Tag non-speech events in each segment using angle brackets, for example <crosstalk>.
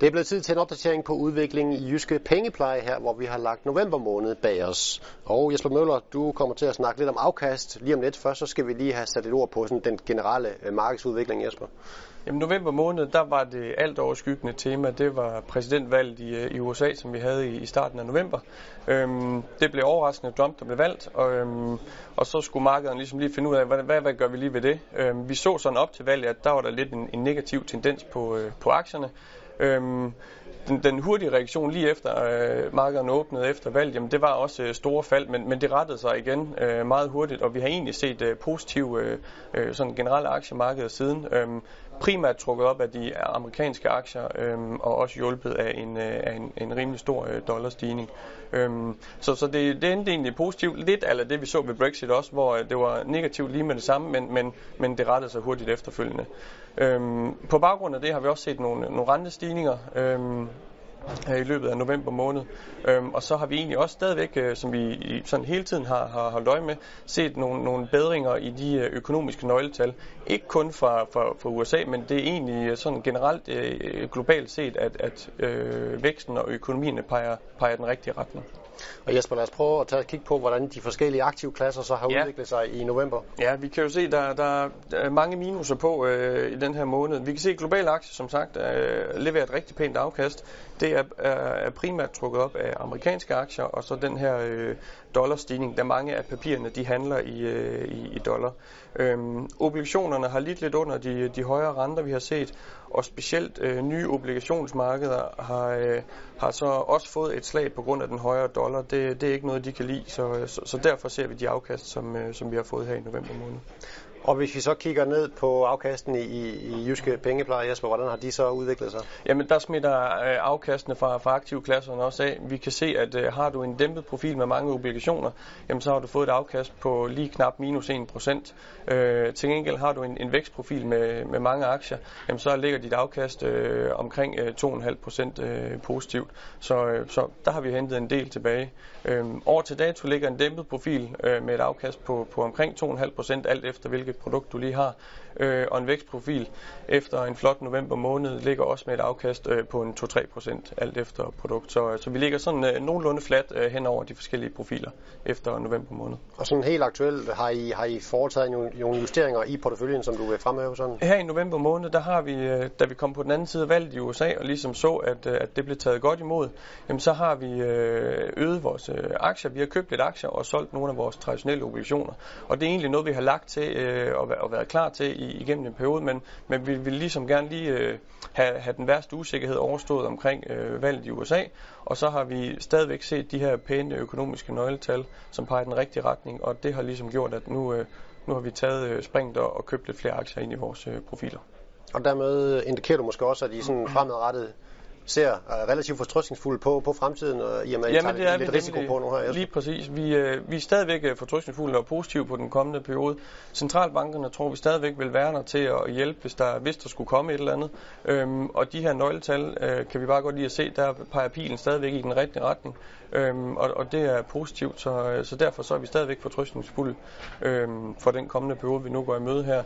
Det er blevet tid til en opdatering på udviklingen i Jyske Pengepleje her, hvor vi har lagt november måned bag os. Og Jesper Møller, du kommer til at snakke lidt om afkast lige om lidt. Først så skal vi lige have sat et ord på sådan den generelle øh, markedsudvikling, Jesper. Jamen november måned, der var det alt overskyggende tema, det var præsidentvalget i, øh, i USA, som vi havde i, i starten af november. Øhm, det blev overraskende Trump, der blev valgt, og, øhm, og så skulle markedet ligesom lige finde ud af, hvad, hvad, hvad gør vi lige ved det. Øhm, vi så sådan op til valget, at der var der lidt en, en negativ tendens på, øh, på aktierne. Øhm, den, den hurtige reaktion lige efter øh, markederne åbnede efter valget, jamen det var også øh, store fald, men, men det rettede sig igen øh, meget hurtigt, og vi har egentlig set øh, positive øh, øh, sådan generelle aktiemarkeder siden. Øh, primært trukket op af de amerikanske aktier, øh, og også hjulpet af en, øh, af en, en rimelig stor øh, dollarstigning. Øh, så så det, det endte egentlig positivt, lidt af det vi så ved Brexit også, hvor øh, det var negativt lige med det samme, men, men, men det rettede sig hurtigt efterfølgende. Øhm, på baggrund af det har vi også set nogle, nogle rentestigninger øhm, i løbet af november måned. Øhm, og så har vi egentlig også stadigvæk, øh, som vi sådan hele tiden har, har holdt øje med, set nogle, nogle bedringer i de øh, økonomiske nøgletal. Ikke kun fra, fra, fra USA, men det er egentlig øh, sådan generelt øh, globalt set, at, at øh, væksten og økonomien peger, peger den rigtige retning. Og Jesper, lad os prøve at tage et kig på, hvordan de forskellige aktive klasser så har ja. udviklet sig i november. Ja, vi kan jo se, der, der er mange minuser på øh, i den her måned. Vi kan se, at globale aktier, som sagt, øh, leverer et rigtig pænt afkast. Det er, er, er primært trukket op af amerikanske aktier, og så den her øh, dollarstigning, da mange af papirerne de handler i, øh, i, i dollar. Øhm, obligationerne har lidt lidt under de, de højere renter, vi har set, og specielt øh, nye obligationsmarkeder har, øh, har så også fået et slag på grund af den højere dollar. Det, det er ikke noget, de kan lide, så, så, så derfor ser vi de afkast, som, øh, som vi har fået her i november måned. Og hvis vi så kigger ned på afkasten i, i jyske pengepleje, Jesper, hvordan har de så udviklet sig? Jamen, der smitter øh, afkastene fra, fra aktivklasserne også af. Vi kan se, at øh, har du en dæmpet profil med mange obligationer, jamen så har du fået et afkast på lige knap minus 1%. Øh, til gengæld har du en, en vækstprofil med, med mange aktier, jamen så ligger dit afkast øh, omkring øh, 2,5% øh, positivt. Så, øh, så der har vi hentet en del tilbage. Øh, over til dato ligger en dæmpet profil øh, med et afkast på, på omkring 2,5% alt efter hvilket produkt du lige har øh, og en vækstprofil efter en flot november måned ligger også med et afkast øh, på en 2-3% alt efter produkt. Så, så vi ligger sådan øh, nogenlunde flat øh, hen over de forskellige profiler efter november måned. Og sådan helt aktuelt, har I, har I foretaget nogle justeringer i porteføljen, som du vil fremhæve sådan? Her i november måned, der har vi, øh, da vi kom på den anden side af valget i USA, og ligesom så, at, øh, at det blev taget godt imod, jamen så har vi øh, øget vores øh, aktier. Vi har købt lidt aktier og solgt nogle af vores traditionelle obligationer. Og det er egentlig noget, vi har lagt til øh, og, og været klar til i, igennem en periode, men, men vi vil ligesom gerne lige øh, have, have den værste usikkerhed overstået omkring øh, valget i USA, og så har vi stadigvæk set de her pæne økonomiske nøgletal, som peger i den rigtige retning, og det har ligesom gjort, at nu, øh, nu har vi taget øh, springet og, og købt lidt flere aktier ind i vores øh, profiler. Og dermed indikerer du måske også, at I sådan <clears throat> fremadrettet ser relativt fortrystningsfulde på, på fremtiden, og i og med, at I Jamen, tager lidt risiko på nu her. Lige præcis. Vi, øh, vi er stadigvæk øh, fortrystningsfulde og positive på den kommende periode. Centralbankerne tror vi stadigvæk vil være der til at hjælpe, hvis der, hvis der skulle komme et eller andet. Øhm, og de her nøgletal øh, kan vi bare godt lide at se, der peger pilen stadigvæk i den rigtige retning. Øhm, og, og det er positivt, så, øh, så derfor så er vi stadigvæk fortrystningsfulde øhm, for den kommende periode, vi nu går i møde her.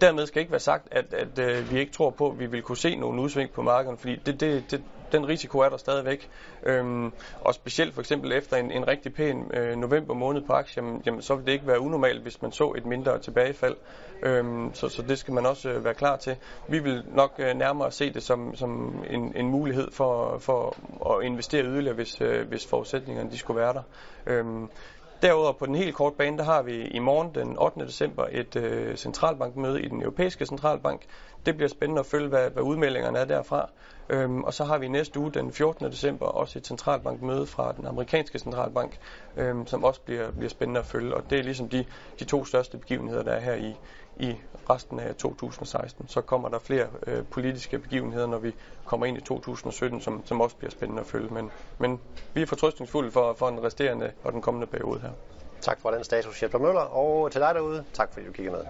Dermed skal ikke være sagt, at, at, at øh, vi ikke tror på, at vi vil kunne se nogle udsving på markedet, fordi det, det, det, den risiko er der stadigvæk. Øhm, og specielt for eksempel efter en, en rigtig pæn øh, november måned på aktier, jamen, jamen, så vil det ikke være unormalt, hvis man så et mindre tilbagefald. Øhm, så, så det skal man også øh, være klar til. Vi vil nok øh, nærmere se det som, som en, en mulighed for, for at investere yderligere, hvis, øh, hvis forudsætningerne de skulle være der. Øhm, Derudover på den helt korte bane, der har vi i morgen den 8. december et øh, centralbankmøde i den europæiske centralbank. Det bliver spændende at følge, hvad, hvad udmeldingerne er derfra. Øhm, og så har vi næste uge, den 14. december, også et centralbankmøde fra den amerikanske centralbank, øhm, som også bliver, bliver spændende at følge. Og det er ligesom de, de to største begivenheder, der er her i, i resten af 2016. Så kommer der flere øh, politiske begivenheder, når vi kommer ind i 2017, som, som også bliver spændende at følge. Men, men vi er fortrystningsfulde for, for den resterende og den kommende periode her. Tak for den status, Jesper Møller. Og til dig derude, tak fordi du kiggede med.